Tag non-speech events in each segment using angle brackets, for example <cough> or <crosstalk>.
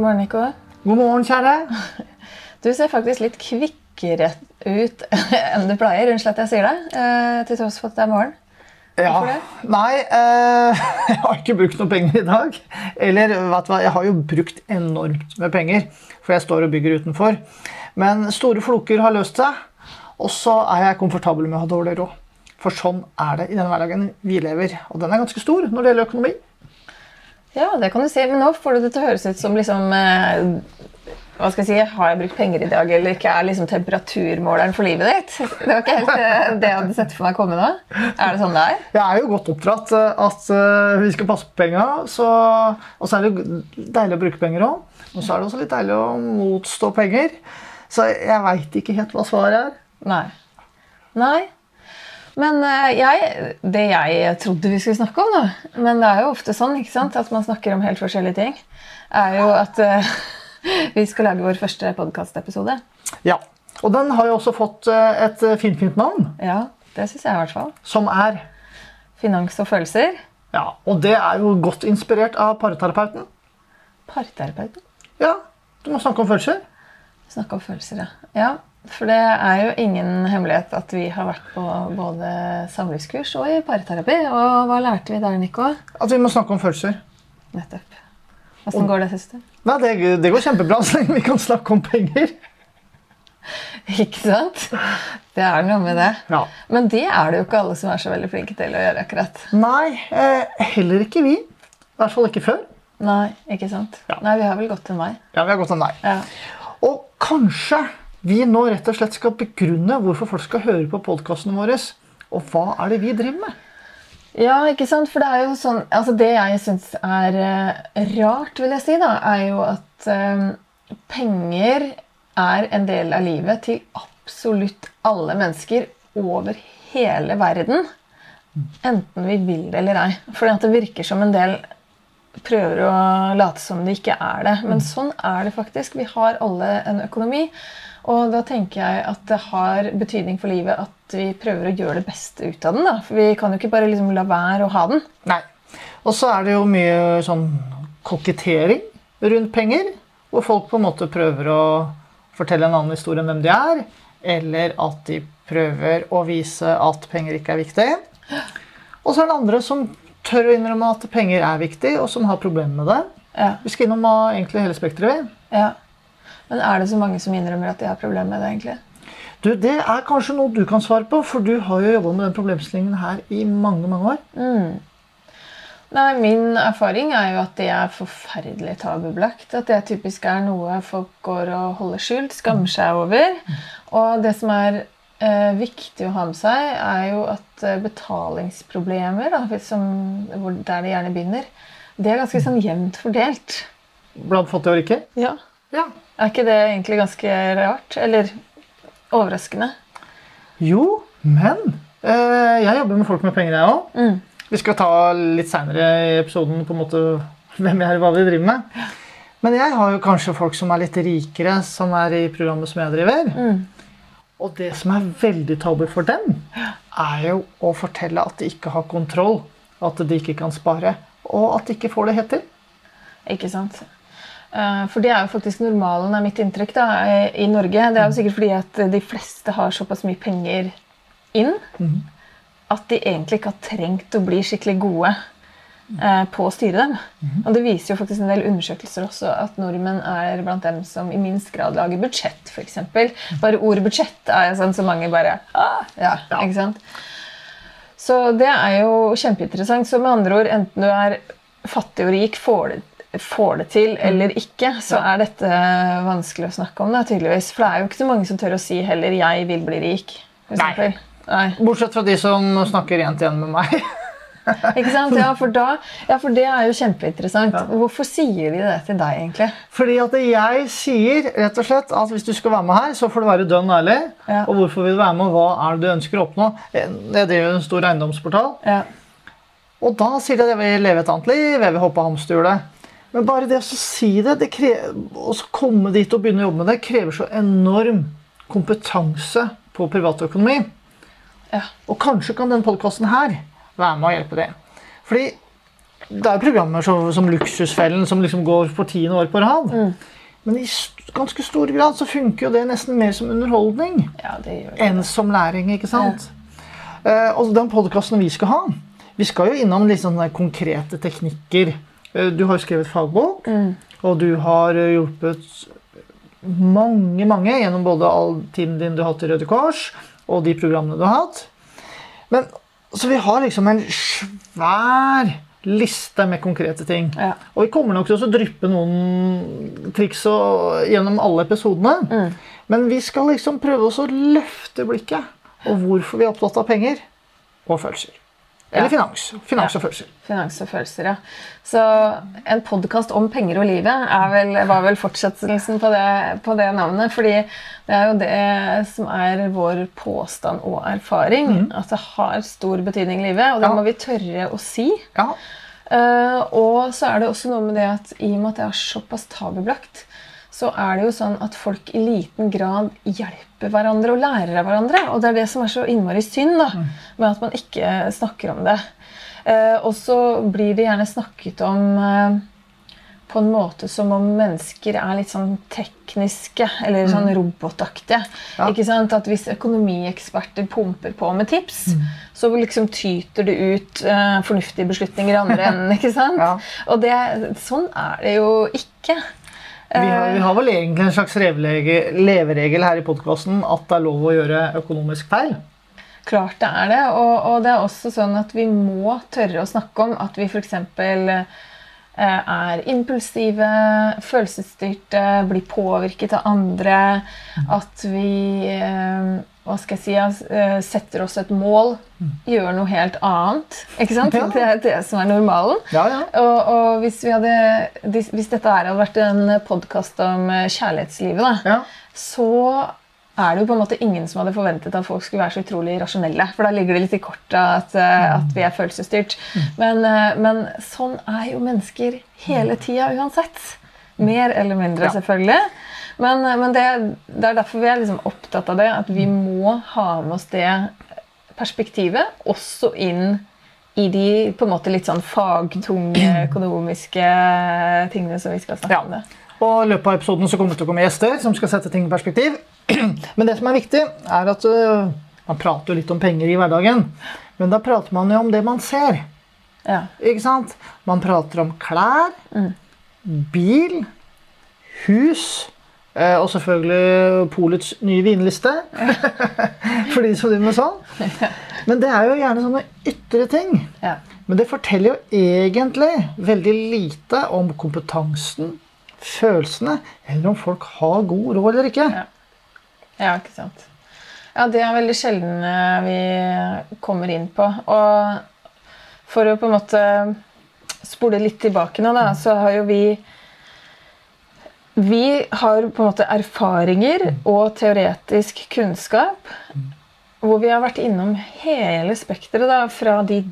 God morgen, Nico. God morgen, kjære. <laughs> Du ser faktisk litt kvikkere ut <laughs> enn du pleier. Unnskyld at jeg sier det, eh, til tross for at det er morgen. Ja, det? Nei, eh, <laughs> jeg har ikke brukt noe penger i dag. Eller vet du hva, jeg har jo brukt enormt med penger, for jeg står og bygger utenfor. Men store floker har løst seg, og så er jeg komfortabel med å ha dårlig råd. For sånn er det i den hverdagen vi lever. Og den er ganske stor når det gjelder økonomi. Ja, det kan du si, men nå får du det til å høres ut som liksom eh, hva skal jeg si, Har jeg brukt penger i dag eller ikke? Er liksom temperaturmåleren for livet ditt? Det var ikke helt eh, det jeg hadde sett for meg komme nå. Er det sånn det er? Jeg er jo godt oppdratt eh, at eh, vi skal passe på penga. Og så er det jo deilig å bruke penger òg. Og så er det også litt deilig å motstå penger. Så jeg veit ikke helt hva svaret er. Nei. Nei. Men eh, jeg, det jeg trodde vi skulle snakke om, da, men det er jo ofte sånn sant, at man snakker om helt forskjellige ting, er jo at uh, <laughs> vi skal lage vår første podkastepisode. Ja. Og den har jo også fått eh, et fint, fint navn, Ja, det syns jeg i hvert fall. som er Finans og følelser. Ja, og det er jo godt inspirert av parterapeuten. Parterapeuten. Ja, du må snakke om følelser. Snakke om følelser, ja. ja. For det er jo ingen hemmelighet at vi har vært på både samlivskurs og i parterapi. Og hva lærte vi der, Nico? At vi må snakke om følelser. Nettopp. Åssen går det, søster? Nei, det, det går kjempebra så lenge vi kan snakke om penger. Ikke sant? Det er noe med det. Ja. Men det er det jo ikke alle som er så veldig flinke til å gjøre. akkurat. Nei, eh, heller ikke vi. I hvert fall ikke før. Nei, ikke sant? Ja. Nei, vi har vel gått en vei. Ja, vi har gått en vei. Ja. Og kanskje vi nå rett og slett skal begrunne hvorfor folk skal høre på podkastene våre. Og hva er det vi driver med? ja, ikke sant? For det er jo sånn Altså, det jeg syns er eh, rart, vil jeg si, da, er jo at eh, penger er en del av livet til absolutt alle mennesker over hele verden. Enten vi vil det eller ei. For det virker som en del prøver å late som det ikke er det. Men sånn er det faktisk. Vi har alle en økonomi. Og da tenker jeg at det har betydning for livet at vi prøver å gjøre det beste ut av den. da. For vi kan jo ikke bare liksom la være å ha den. Nei. Og så er det jo mye sånn kokettering rundt penger. Hvor folk på en måte prøver å fortelle en annen historie enn hvem de er. Eller at de prøver å vise at penger ikke er viktig. Og så er det andre som tør å innrømme at penger er viktig, og som har problemer med det. Ja, Vi skal innom egentlig hele spekteret. ja. Men er det så mange som innrømmer at de har problemer med det? egentlig? Du, Det er kanskje noe du kan svare på, for du har jo jobba med den problemstillingen her i mange mange år. Nei, Min erfaring er jo at det er forferdelig tabubelagt. At det typisk er noe folk går og holder skjult, skammer seg over. Og det som er eh, viktig å ha med seg, er jo at eh, betalingsproblemer, da, som, der det gjerne begynner, det er ganske sånn jevnt fordelt. Blant fattige og rike. Ja. Ja. Er ikke det egentlig ganske rart? Eller overraskende? Jo, men eh, jeg jobber med folk med penger, jeg òg. Mm. Vi skal ta litt seinere i episoden på en måte <laughs> hvem jeg er hva vi driver med. Men jeg har jo kanskje folk som er litt rikere, som er i programmet som jeg driver. Og det som er veldig tabu for dem, er jo å fortelle at de ikke har kontroll. At de ikke kan spare. Og at de ikke får det helt til. Ikke sant? Eh, For det er jo faktisk normalen, er mitt inntrykk, da, i Norge. Det er jo sikkert fordi at de fleste har såpass mye penger inn at de egentlig ikke har trengt å bli skikkelig gode eh, på å styre dem. Og det viser jo faktisk en del undersøkelser også at nordmenn er blant dem som i minst grad lager budsjett, f.eks. Bare ordet budsjett er sånn så mange bare ah, ja, Ja. ikke sant? Så det er jo kjempeinteressant. Så med andre ord, enten du er fattig og rik, får det, får det til eller ikke, så er dette vanskelig å snakke om. Da, tydeligvis. For det er jo ikke så mange som tør å si heller 'jeg vil bli rik'. Nei. Nei. Bortsett fra de som snakker rent igjen med meg. <laughs> Ikke sant? Ja, for, da, ja, for det er jo kjempeinteressant. Hvorfor sier de det til deg, egentlig? Fordi at jeg sier rett og slett at hvis du skal være med her, så får du være dønn ærlig. Ja. Og hvorfor vil du være med, og hva er det du ønsker å oppnå? Jeg driver en stor eiendomsportal. Ja. Og da sier de at jeg vil leve et annet liv, jeg vil hoppe hamsterhjulet. Men bare det å si det, det og så komme dit og begynne å jobbe med det, krever så enorm kompetanse på privatøkonomi. Ja. Og kanskje kan denne podkasten her være med å hjelpe det. Fordi Det er programmer som, som Luksusfellen, som liksom går for tiende år på rad. Men i st ganske stor grad så funker jo det nesten mer som underholdning Ja, enn som læring. ikke sant? Eh, og den podkasten vi skal ha, vi skal jo innom litt sånne konkrete teknikker. Eh, du har jo skrevet fagbok, og du har eh, hjulpet mange, mange gjennom både all tiden din du har hatt i Røde Kors, og de programmene du har hatt. Men, så vi har liksom en svær liste med konkrete ting. Ja. Og vi kommer nok til å dryppe noen triks gjennom alle episodene. Men vi skal liksom prøve å løfte blikket. Og hvorfor vi er opptatt av penger og følelser. Eller finans. Finans og følelser. Finans og følelser, ja. Så en podkast om penger og livet vel, var vel fortsettelsen på det, på det navnet. Fordi det er jo det som er vår påstand og erfaring. At det har stor betydning i livet, og det Ja. må vi tørre å si. Ja. Uh, og så er det også noe med det at i og med at det er såpass tabubelagt, så er det jo sånn at folk i liten grad hjelper hverandre og lærer av hverandre. Og det er det som er så innmari synd da, med at man ikke snakker om det. Eh, og så blir det gjerne snakket om eh, på en måte som om mennesker er litt sånn tekniske eller sånn robotaktige. Ja. Ikke sant? At Hvis økonomieksperter pumper på med tips, så liksom tyter det ut eh, fornuftige beslutninger i andre <laughs> enden. ikke sant? Ja. Og det, sånn er det jo ikke. Vi har, vel egentlig en slags leveregel her i podkasten at det er lov å gjøre økonomisk feil. Klart det er det. Og, og det er også sånn at vi må tørre å snakke om at vi f.eks. er impulsive, følelsesstyrte, blir påvirket av andre. At vi eh, hva skal jeg si, eh, setter oss et mål, gjør noe helt annet. Ikke sant? Ja. Det er det som er normalen. Ja, ja. Og, og hvis, vi hadde, hvis dette hadde vært en podkast om eh, kjærlighetslivet, da, ja. så er det jo på en måte ingen som hadde forventet at folk skulle være så utrolig rasjonelle. For da ligger det litt i kortet at, eh, at vi er følelsesstyrt. Men, eh, men sånn er jo mennesker hele tida uansett. Mer eller mindre, selvfølgelig. Men, eh, men det, det er derfor vi er liksom opptatt av det, at vi må ha med oss det perspektivet også inn i de på en måte litt sånn fagtunge <clears throat> økonomiske tingene som vi skal snakke Ja. om. det. Og I løpet av episoden så kommer det til å komme gjester som skal sette ting i perspektiv. <clears throat> Men det som er viktig, er at øh, man prater jo litt om penger i hverdagen. Men da prater man jo om det man ser. Ja. Ikke sant? Man prater om klær, bil, hus eh, og selvfølgelig Polets nye vinliste. <laughs> For de som driver med sånn. Men det er jo gjerne sånne ytre ting. Ja. Men det forteller jo egentlig veldig lite om kompetansen, følelsene, eller om folk har god råd eller ikke. Ja. Ja, ikke sant. Ja, det er veldig sjelden eh, vi kommer inn på. Og for å på en måte spole litt tilbake nå, da, så har jo vi Vi har på en måte erfaringer og teoretisk kunnskap hvor vi har vært innom hele spekteret, fra de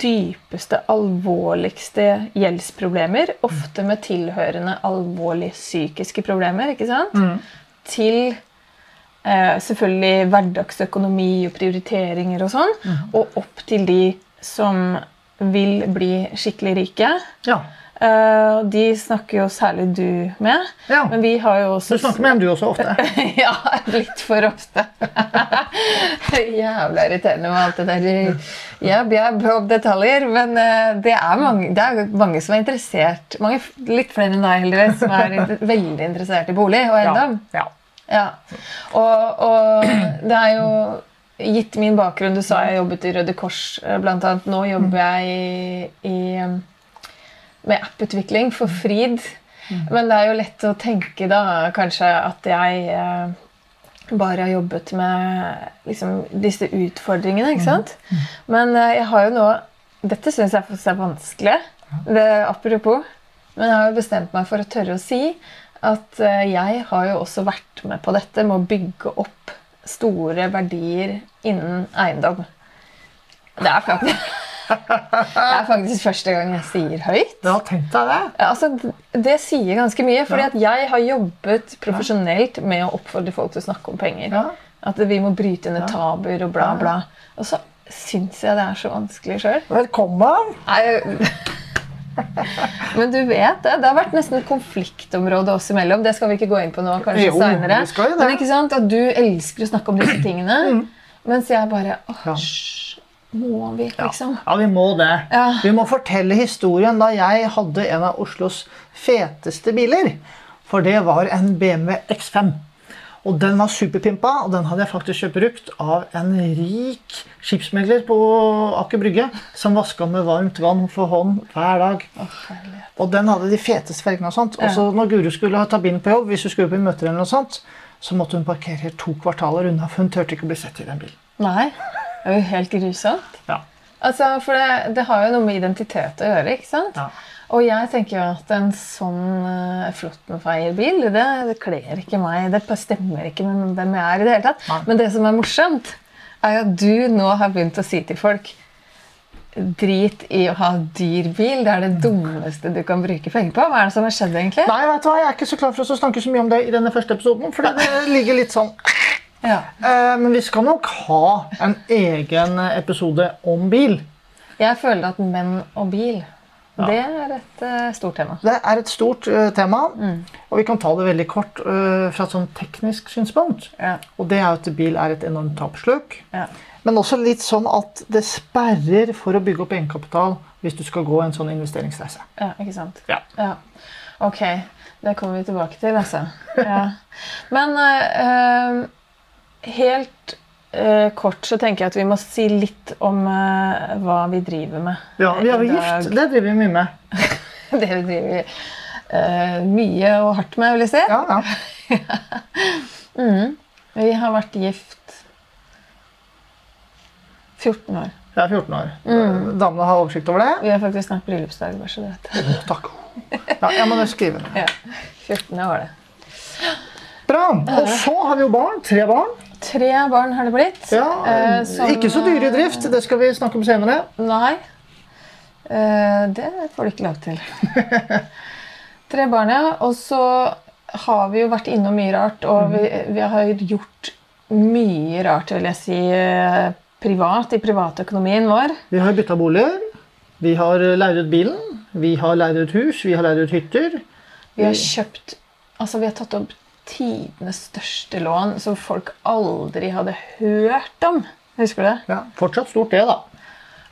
dypeste, alvorligste gjeldsproblemer, ofte med tilhørende alvorlige psykiske problemer, ikke sant? til eh, selvfølgelig hverdagsøkonomi og prioriteringer og sånn, og opp til de som vil bli skikkelig rike. Ja. Eh, de snakker jo særlig du med, Ja. men vi har jo også Du snakker med dem du også ofte. <laughs> ja, litt for ofte. <laughs> Jævla irriterende med alt det der jab, jab og detaljer. Men eh, det, er mange, det er mange som er interessert mange, Litt flere enn deg, heldigvis, som er inter veldig interessert i bolig og eiendom. Ja. Ja. Og, og det er jo Gitt min bakgrunn, du sa jeg jobbet i Røde Kors, eh, blant annet. Nå jobber jeg i, i, med apputvikling for Frid. Men det er jo lett å tenke da kanskje at jeg eh, bare har jobbet med liksom, disse utfordringene. ikke sant? Men eh, jeg har jo nå Dette syns jeg faktisk er vanskelig. Det, apropos. Men jeg har jo bestemt meg for å tørre å si at eh, jeg har jo også vært med på dette med å bygge opp store verdier innen eiendom. Det er faktisk, det er faktisk første gang jeg sier høyt. Ja, har tenkt deg det? Altså, det sier ganske mye, fordi at jeg har jobbet profesjonelt med å oppfordre folk til å snakke om penger. At vi må bryte ned tabuer og bla, bla. Og så syns jeg det er så vanskelig sjøl. Velkommen! Men du vet det. Det har vært nesten et konfliktområde oss imellom. Det skal vi ikke gå inn på nå, kanskje Jo, det. Men ikke sant? At du elsker å snakke om disse tingene. Mens jeg bare åh, Ja. Må vi, liksom? ja, vi må det. Ja. Vi må fortelle historien da jeg hadde en av Oslos feteste biler. For det var en BMW X5. Og den var superpimpa, og den hadde jeg faktisk kjøpt brukt av en rik skipsmegler på Aker Brygge, som vaska med varmt vann for hånd hver dag. Oh. Og den hadde de feteste felgene og sånt. Og så når Guro skulle ta bilen på jobb, hvis hun skulle på møter eller noe sånt, så måtte hun parkere to kvartaler unna, for hun turte ikke å bli sett i den bilen. Nei. Det er jo helt grusomt. Ja. Altså, for det, det har jo noe med identitet å gjøre, ikke sant? Ja. Og jeg tenker jo at en sånn uh, Flåttenfeierbil, det, det kler ikke meg. Det stemmer ikke med hvem jeg er i det hele tatt. Nei. Men det som er morsomt, er at du nå har begynt å si til folk Drit i å ha dyr bil. Det er det dummeste du kan bruke penger på. Hva er det som har skjedd, egentlig? Nei, vet du hva, jeg er ikke så klar for å snakke så mye om det i denne første episoden, for det ligger litt sånn Ja. Eh, Men vi skal nok ha en egen episode om bil. Jeg føler at menn og bil, det er et uh, stort tema. Det er et stort uh, tema, og vi kan ta det veldig kort uh, fra et sånn teknisk synspunkt. Ja. Og det er jo at bil er et enormt tapsløk. Ja. Men også litt sånn at det sperrer for å bygge opp egenkapital hvis du skal gå en sånn investeringsreise. ja, ikke sant? Ja. Ja. Ok, det kommer vi tilbake til, altså. Ja. Men helt uh, kort så tenker jeg at vi må si litt om uh, hva vi driver med. Ja, vi er jo gift. Det driver vi mye med. <laughs> Det vi driver eh, mye og hardt med, vil jeg si. Ja, ja. <laughs> Vi har vært gift 14 år. Er 14 år. Damene har oversikt over det. Vi har faktisk snart bryllupsdag. bare så du vet. <laughs> Takk. Ja, jeg må skrive. Ja. 14. år, det. Bra. Og så har vi jo barn. Tre barn. Tre barn har det blitt. Ja, eh, som, Ikke så dyre i drift. Det skal vi snakke om senere. Nei. Eh, det får du ikke lov til. <laughs> Tre barn, ja. Og så har vi jo vært innom mye rart, og vi, vi har gjort mye rart, vil jeg si, eh, privat, i privatøkonomien vår. Vi har bytta boliger. Vi har leid ut bilen. Vi har leid ut hus. Vi har leid ut hytter. Vi har kjøpt Altså, vi har tatt opp tidenes største lån som folk aldri hadde hørt om. Husker du det? Ja, fortsatt stort, det, da.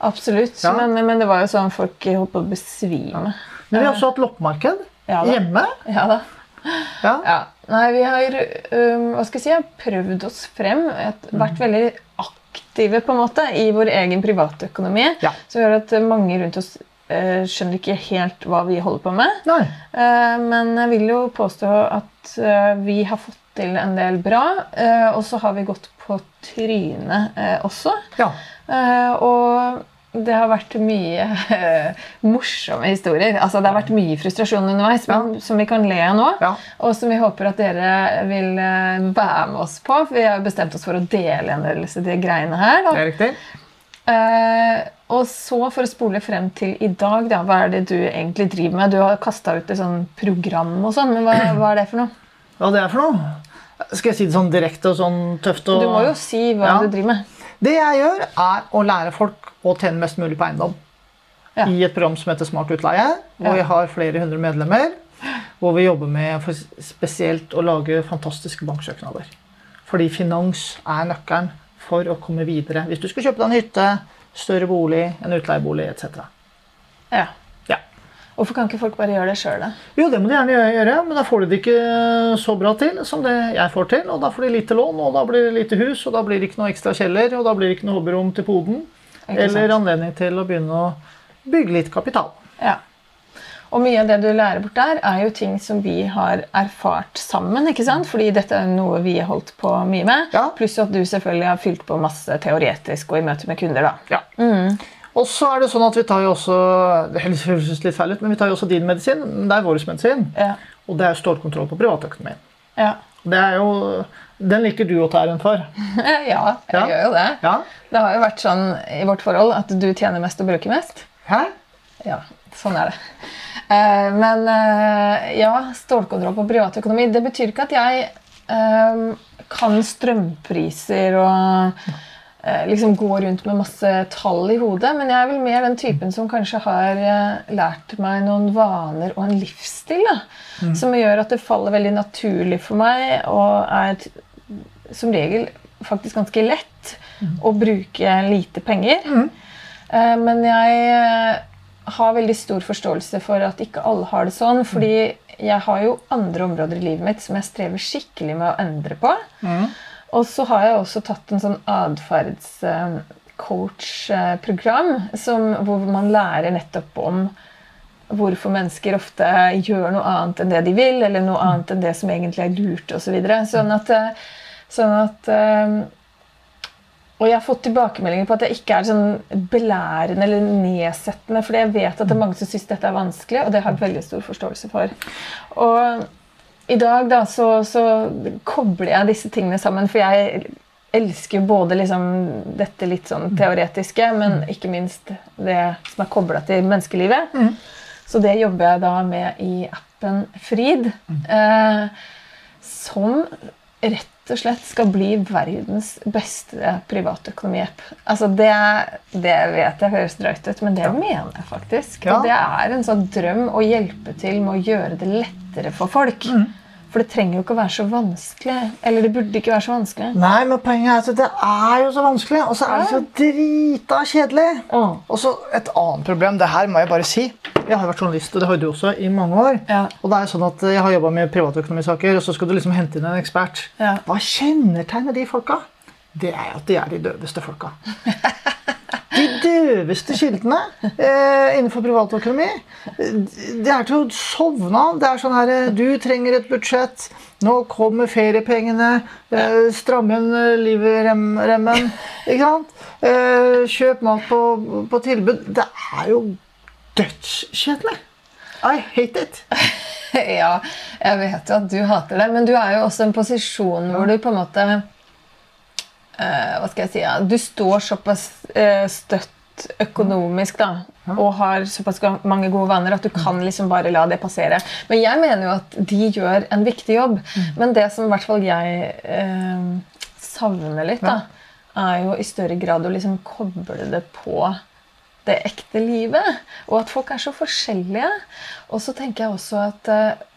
Absolutt. Ja. Men, men det var jo sånn folk holdt på å besvime. Men vi har også hatt loppemarked Ja hjemme. Ja da. Ja. Ja. Nei, vi har um, hva skal jeg si, prøvd oss frem. Et, vært veldig aktive på en måte i vår egen privatøkonomi. Ja. Så vi har at mange rundt oss skjønner ikke helt hva vi holder på med. Nei. Eh, men jeg vil jo påstå at eh, vi har fått til en del bra. eh, og så har vi gått på trynet eh, også. Ja. Eh, og det har vært mye eh, morsomme historier. Altså, det har vært mye frustrasjon underveis, men, som vi kan le av nå. Ja. Og som vi håper at dere vil eh, være med oss på. For vi har bestemt oss for å dele en del av de greiene her. Da. Det er riktig. Eh, og så, for å spole frem til i dag, da, hva er det du egentlig driver med? Du har kasta ut et sånn program og sånn, men hva, hva er det for noe? Hva det er for noe? Skal jeg si det sånn direkte og sånn tøft? Og... Du må jo si hva Ja. du driver med. Det jeg gjør, er å lære folk å tjene mest mulig på eiendom. Ja. I et program som heter Smart utleie, hvor Ja. vi har flere hundre medlemmer. Hvor vi jobber med spesielt å lage fantastiske banksøknader. Fordi finans er nøkkelen for å komme videre. Hvis du skal kjøpe deg en hytte, større bolig, en utleiebolig etc. Ja. Ja. Hvorfor kan ikke folk bare gjøre det sjøl, da? Jo, det må de gjerne gjøre, men da får de det ikke så bra til som det jeg får til. Og da får de lite lån, og da blir det lite hus, og da blir det ikke noe ekstra kjeller, og da blir det ikke noe hobbyrom til poden. Eller anledning til å begynne å bygge litt kapital. Ja. Og mye av det du lærer bort der, er jo ting som vi har erfart sammen. ikke sant? Fordi dette er noe vi har holdt på mye med. Ja. Pluss at du selvfølgelig har fylt på masse teoretisk og i møte med kunder. da. Ja. Og så er det sånn at vi tar jo også det høres litt feil ut, men vi tar jo også din medisin. men Det er vår medisin. Ja. Og det er stålkontroll på privatøkonomien. Ja. Det er jo, Den liker du å ta æren for. <laughs> ja, jeg Ja. gjør jo det. Ja? Det har jo vært sånn i vårt forhold at du tjener mest og bruker mest. Hæ? Ja, sånn er det. Eh, men eh, ja, stålkontroll på privatøkonomi. Det betyr ikke at jeg eh, kan strømpriser og liksom gå rundt med masse tall i hodet. Men jeg er vel mer den typen som kanskje har lært meg noen vaner og en livsstil. da, Som gjør at det faller veldig naturlig for meg og er som regel faktisk ganske lett å bruke lite penger. Mm. Men jeg har veldig stor forståelse for at ikke alle har det sånn. Fordi jeg har jo andre områder i livet mitt som jeg strever skikkelig med å endre på. Og så har jeg også tatt en sånn atferdscoach-program hvor man lærer nettopp om hvorfor mennesker ofte gjør noe annet enn det de vil, eller noe annet enn det som egentlig er lurt osv. Så videre. sånn at, eh, sånn at eh, og jeg har fått tilbakemeldinger på at jeg ikke er sånn belærende eller nedsettende. For jeg vet at det er mange som syns dette er vanskelig, og det har jeg veldig stor forståelse for. Og i dag da, så, så kobler jeg disse tingene sammen, for jeg elsker både liksom dette litt sånn teoretiske, men ikke minst det som er kobla til menneskelivet. Så det jobber jeg da med i appen Frid. Eh, som rett og slett skal bli verdens beste privatøkonomiapp. Altså det, det vet jeg høres drøyt ut, men det mener jeg faktisk. Ja. Og det er en sånn drøm å hjelpe til med å gjøre det lettere for folk. For det trenger jo ikke å være så vanskelig. Eller det burde ikke være så vanskelig. Nei, men poenget er at det er jo så vanskelig, og så er det så drita kjedelig. Ja. Og så et annet problem, det her må jeg bare si. Jeg har vært journalist, og det har du også, i mange år. Ja. Og det er sånn at jeg har jobba med privatøkonomisaker, og så skal du liksom hente inn en ekspert. Ja. Hva kjennetegner de folka? Det er at de er de døveste folka. <laughs> De døveste kildene eh, innenfor privatøkonomi. Det er til å sovne av. Det er sånn her eh, Du trenger et budsjett. Nå kommer feriepengene. Eh, stram igjen eh, livremmen. Ikke sant? Eh, kjøp mat på, på tilbud. Det er jo dødskjedelig. I hate it. <laughs> Ja, jeg vet jo at du hater det, men du er jo også i en posisjon hvor du på en måte Hva skal jeg si? Ja, du står såpass eh, støtt økonomisk da, og har såpass mange gode vaner at du kan liksom bare la det passere. Men jeg mener jo at de gjør en viktig jobb. Men det som i hvert fall jeg eh, savner litt, da, er jo i større grad å liksom koble det på det ekte livet. Og at folk er så forskjellige. Og så tenker jeg også at eh,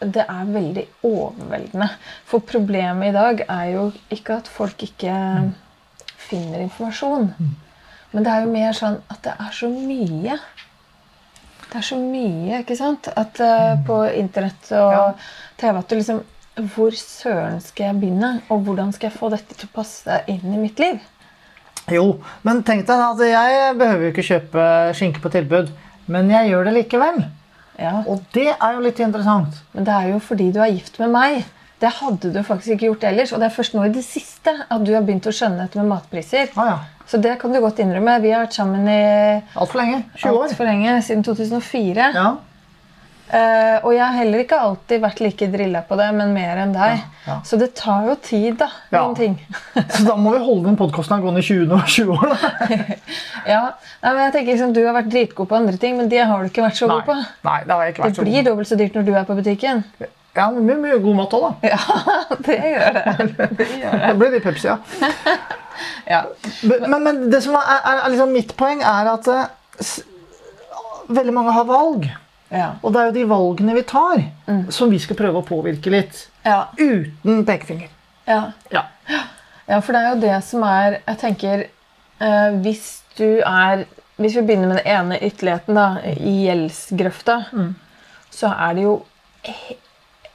det er veldig overveldende. For problemet i dag er jo ikke at folk ikke finner informasjon. Men det er jo mer sånn at det er så mye. Det er så mye, ikke sant? At uh, på internett og Ja. TV at du liksom Hvor søren skal jeg begynne? Og hvordan skal jeg få dette til å passe inn i mitt liv? Jo, men tenk deg at jeg behøver jo ikke kjøpe skinke på tilbud. Men jeg gjør det likevel. Ja. Og det er jo litt interessant. Men det er jo fordi du er gift med meg. Det hadde du faktisk ikke gjort ellers. Og det er først nå i det siste at du har begynt å skjønne dette med matpriser. Ah, ja. Så det kan du godt innrømme. Vi har vært sammen i Altfor lenge. 20 år. altfor lenge, siden 2004. Ja. Eh, og jeg har heller ikke alltid vært like drilla på det, men mer enn deg. Ja, ja. Så det tar jo tid, da. Ja. Noen ting. <laughs> Så da må vi holde den podkasten gående i 20, år- 20 år. Da. <laughs> ja. Nei, men jeg tenker liksom, Du har vært dritgod på andre ting, men det har du ikke vært så god på. Nei, det har jeg ikke vært Det blir dobbelt så dyrt når du er på butikken. Ja, men mye, mye god mat òg, da. <laughs> Ja, det gjør det. det, gjør det. Det blir litt Pepsi, ja. Ja. Men, men det som er, er, er liksom mitt poeng, er at uh, veldig mange har valg. Ja. Og det er jo de valgene vi tar, som vi skal prøve å påvirke litt. Ja. Uten pekefinger. Ja. Ja. ja, for det er jo det som er Jeg tenker eh, Hvis du er Hvis vi begynner med den ene ytterligheten, da, i gjeldsgrøfta, så er det jo he-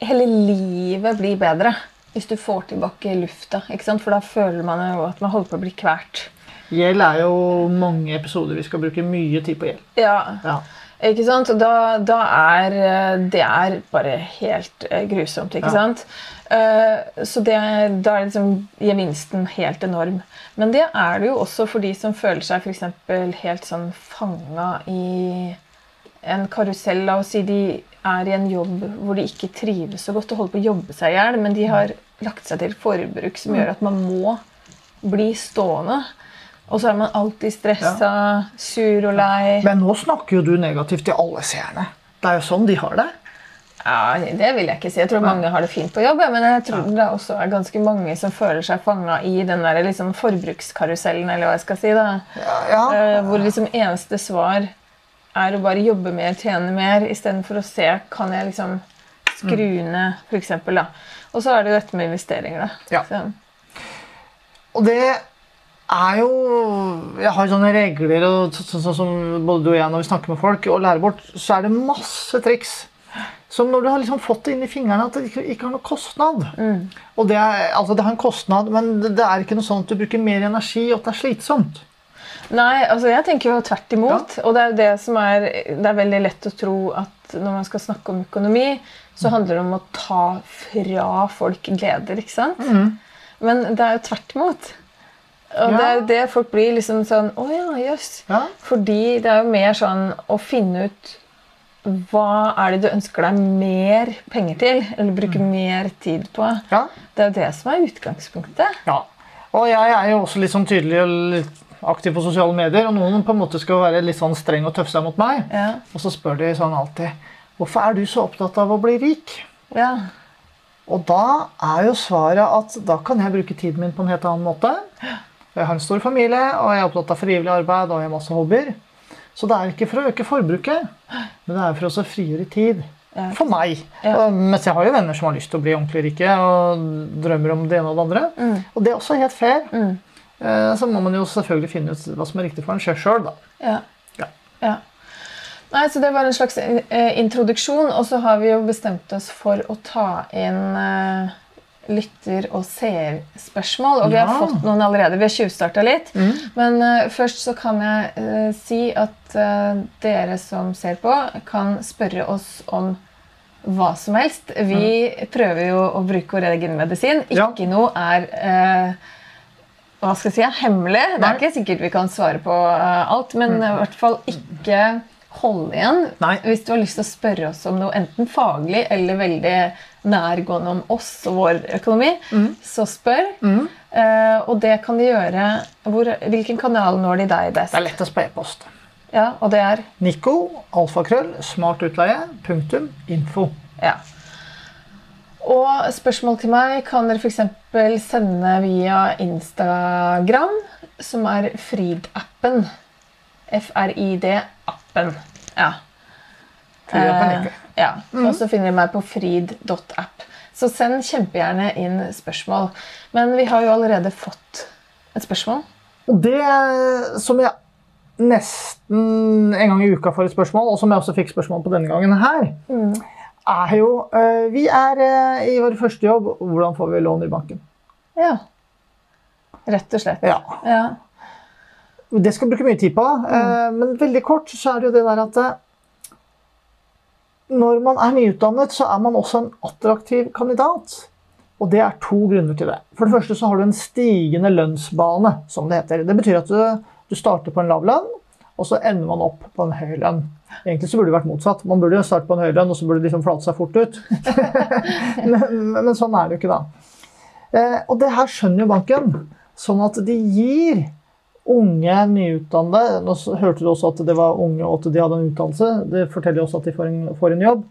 Hele livet blir bedre hvis du får tilbake lufta. ikke sant? For da føler man jo at man holder på å bli kvært. Gjeld er jo mange episoder vi skal bruke mye tid på gjeld. Ja, Ja. Ikke sant? Og da, da er eh, det er bare helt eh, grusomt, ikke Ja. sant? Eh, så det, da er liksom gevinsten helt enorm. Men det er det jo også for de som føler seg eksempel helt sånn fanga i en karusell. La oss si de er i en jobb hvor de ikke trives så godt og holder på å jobbe seg i hjel, men de har lagt seg til forbruk som gjør at man må bli stående. Og så er man alltid stressa, sur og lei. Men nå snakker jo du negativt til alle seerne. Det er jo sånn de har det. Ja, Det vil jeg ikke si. Jeg tror mange har det fint på jobb. Men jeg tror det også er ganske mange som føler seg fanga i den der liksom forbrukskarusellen, eller hva jeg skal si. da. Ja. Eh, Hvor liksom eneste svar er å bare jobbe mer, tjene mer, istedenfor å se kan jeg liksom skru Mm. ned, da. Og så er det dette med investeringer, da. Ja. Så, Og det er jo Jeg har sånne regler og så- så- sånn som både du og jeg når vi snakker med folk og lærer bort, så er det masse triks. Som når du har liksom fått det inn i fingrene at det ikke, ikke har noe kostnad. Mm. Og det, er, altså det har en kostnad, men det, det er ikke noe sånn at du bruker mer energi, og at det er slitsomt. Nei, altså jeg tenker jo tvert imot. Og det er jo det som er Det er veldig lett å tro at når man skal snakke om økonomi, så handler det om å ta fra folk gleder, ikke sant? Mm. Men det er jo tvert imot. Og Ja. det er det folk blir liksom sånn Å ja, jøss. Ja. Fordi det er jo mer sånn å finne ut hva er det du ønsker deg mer penger til, eller bruke mer tid på. Ja. Det er jo det som er utgangspunktet. Ja. Og jeg er jo også litt sånn tydelig og litt aktiv på sosiale medier, og noen på en måte skal være litt sånn streng og tøffe seg mot meg. Ja. Og så spør de sånn alltid Hvorfor er du så opptatt av å bli rik? ja. Og da er jo svaret at da kan jeg bruke tiden min på en helt annen måte. Jeg har en stor familie, og jeg er opptatt av frivillig arbeid og jeg har masse hobbyer. Så det er ikke for å øke forbruket, men det er for å frigjøre tid. For meg. Ja. Mens jeg har jo venner som har lyst til å bli ordentlig rike og drømmer om det ene og det andre. Og det er også helt fair. Mm. Eh, Så må man jo selvfølgelig finne ut hva som er riktig for en sjøl, da. Ja. Ja. ja. Nei, så Det var en slags eh, introduksjon, og så har vi jo bestemt oss for å ta inn lytter- og seerspørsmål. Og vi har Ja. fått noen allerede. Vi har tjuvstarta litt. Men uh, først så kan jeg uh, si at uh, dere som ser på, kan spørre oss om hva som helst. Vi prøver jo å bruke vår egen medisin. Ja. Ikke noe er hva skal jeg si, hemmelig. Det Nei. er ikke sikkert vi kan svare på alt, men i hvert fall ikke holde igjen. Nei. Hvis du har lyst til å spørre oss om noe enten faglig eller veldig nærgående om oss og vår økonomi, så spør. Eh, og det kan de gjøre hvor, Hvilken kanal når de deg best? Det er lettest på e-post. Ja, og det er Nico, alfakrøll, smartutleie, punktum, info. Ja. Og spørsmål til meg kan dere f.eks. sende via Instagram, som er Frid-appen. F-R-I-D-appen. Ja. Frid-appen Eh, ja. Og så finner dere meg på frid.app. Så send kjempegjerne inn spørsmål. Men vi har jo allerede fått et spørsmål. Det som jeg nesten en gang i uka får et spørsmål, og som jeg også fikk spørsmål på denne gangen her, er jo eh, Vi er eh, i vår første jobb. Hvordan får vi lån i banken? Ja. Rett og slett. Ja. Ja. Det skal vi bruke mye tid på. eh, Men veldig kort så er det jo det der at eh, når man er nyutdannet, så er man også en attraktiv kandidat. Og det er to grunner til det. For det første så har du en stigende lønnsbane, som det heter. Det betyr at du, du starter på en lav lønn, og så ender man opp på en høy lønn. Egentlig så burde det vært motsatt. Man burde jo starte på en høy lønn, og så burde det liksom flate seg fort ut. <laughs> men, men sånn er det jo ikke, da. Eh, og det her skjønner jo banken. Sånn at de gir unge nyutdannede Nå hørte du også at det var unge og at de hadde en utdannelse. Det forteller også at de får en, får en jobb.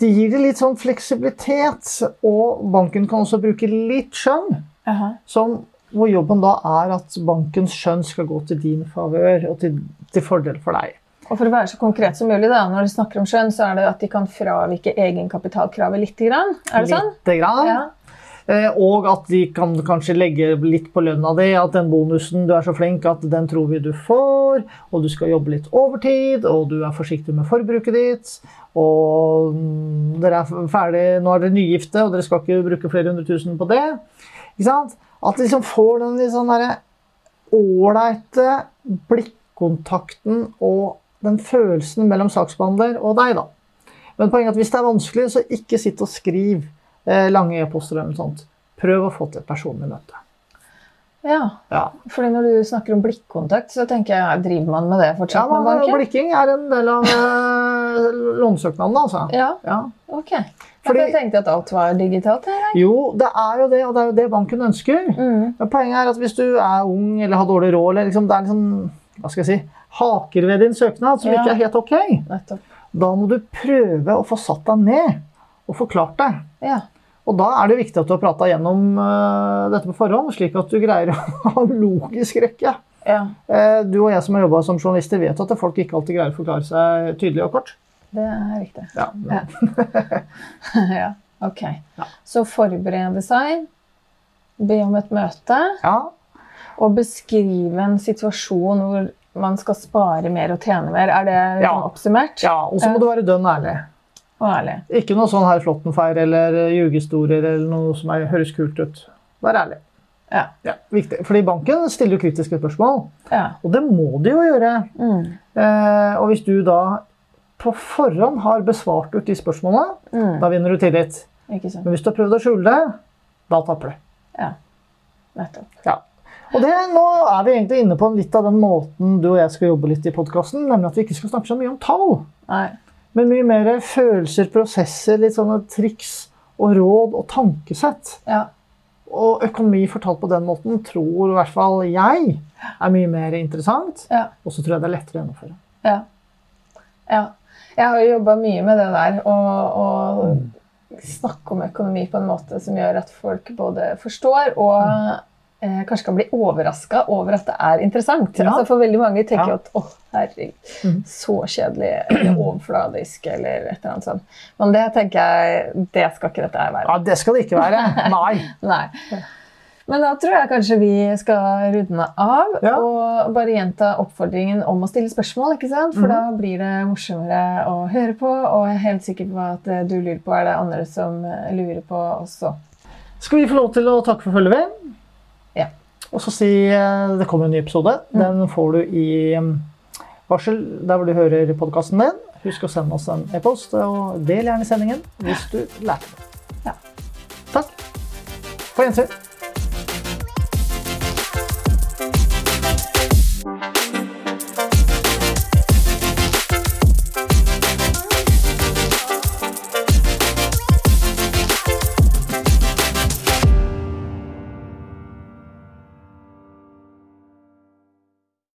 De gir det litt sånn fleksibilitet, og banken kan også bruke litt skjønn. Jaha. Som, hvor jobben da er at bankens skjønn skal gå til din favør og til, til fordel for deg. Og for å være så konkret som mulig, da, når de snakker om skjønn, så er det at de kan fravike egenkapitalkravet litt. Grann. Er det sånn? Lite grann. Ja. Eh, Og at de kan kanskje legge litt på lønna di. At den bonusen du er så flink at den tror vi du får. Og du skal jobbe litt overtid, og du er forsiktig med forbruket ditt. Og mm, dere er ferdig, nå er dere nygifte, og dere skal ikke bruke flere hundre tusen på det. Ikke sant? At de liksom får den litt sånn derre ålreite blikkontakten og den følelsen mellom saksbehandler og deg, da. Men poenget er at hvis det er vanskelig, så ikke sitt og skriv lange e-poster eller noe sånt. Prøv å få til et personlig møte. ja. Ja, Fordi når du snakker om blikkontakt, så tenker jeg driver man med det ja fortsatt med men, banken? Blikking er en del av eh, lånesøknaden, altså. Ja, Ja. ok. Fordi- jeg tenkte at alt var digitalt. her. Jo, det er jo det, og det er jo det banken ønsker. Mm. Men poenget er at hvis du er ung eller har dårlig råd, eller liksom, det er liksom, hva skal jeg si, haker ved din søknad som Ja. ikke er helt ok. Nettopp. Da må du prøve å få satt deg ned og forklart det. Ja. Og da er det viktig at du har prata gjennom uh, dette på forhånd, slik at du greier å <laughs> ha logisk rekke. ja. Uh, du og jeg som har jobba som journalister, vet at folk ikke alltid greier å forklare seg tydelig og kort. Det er riktig. Ja, Ja. <laughs> ja. Ok. Ja. Så forberede seg, be om et møte, ja. og beskrive en situasjon hvor man skal spare mer og tjene mer. Er det Ja. oppsummert? ja og så må du være dønn ærlig. Ærlig. Ikke noe sånn her Flåttenfeir eller ljugehistorier eller noe som er, høres kult ut. Vær ærlig. Ja. Ja, viktig. Fordi banken stiller jo kritiske spørsmål, ja. og det må de jo gjøre. Mm. Eh, og hvis du da på forhånd har besvart ut de spørsmålene, Mm. da vinner du tillit. Ikke sant? Men hvis du har prøvd å skjule det, da taper du. Ja. Nettopp. Ja. Og det, nå er vi egentlig inne på litt av den måten du og jeg skal jobbe litt i podkasten, nemlig at vi ikke skal snakke så mye om tall, Nei. Men mye mer følelser, prosesser, litt sånne triks og råd og tankesett. Ja. Og økonomi fortalt på den måten tror i hvert fall jeg er mye mer interessant. Ja. Og så tror jeg det er lettere å gjennomføre. Ja. ja. Jeg har jo jobba mye med det der, og, og snakke om økonomi på en måte som gjør at folk både forstår og eh, kanskje kan bli overraska over at det er interessant. Ja. Altså for veldig mange tenker Ja. at å, herregud, mm. så kjedelig eller overfladisk eller et eller annet sånt. Men det tenker jeg, det skal ikke dette være. Ja, det skal det ikke være. <laughs> Nei. Nei. Men da tror jeg kanskje vi skal runde av Ja. og bare gjenta oppfordringen om å stille spørsmål. ikke sant? For mm. da blir det morsommere å høre på, og jeg er helt sikker på at du lurer på, er det andre som eh, lurer på også. Skal vi få lov til å takke for følget. Og så si eh, det kommer en ny episode. Den får du i mm, varsel der hvor du hører podkasten din. Husk å sende oss en e-post, og del gjerne sendingen hvis du lærte noe. Ja. Takk. På gjensyn.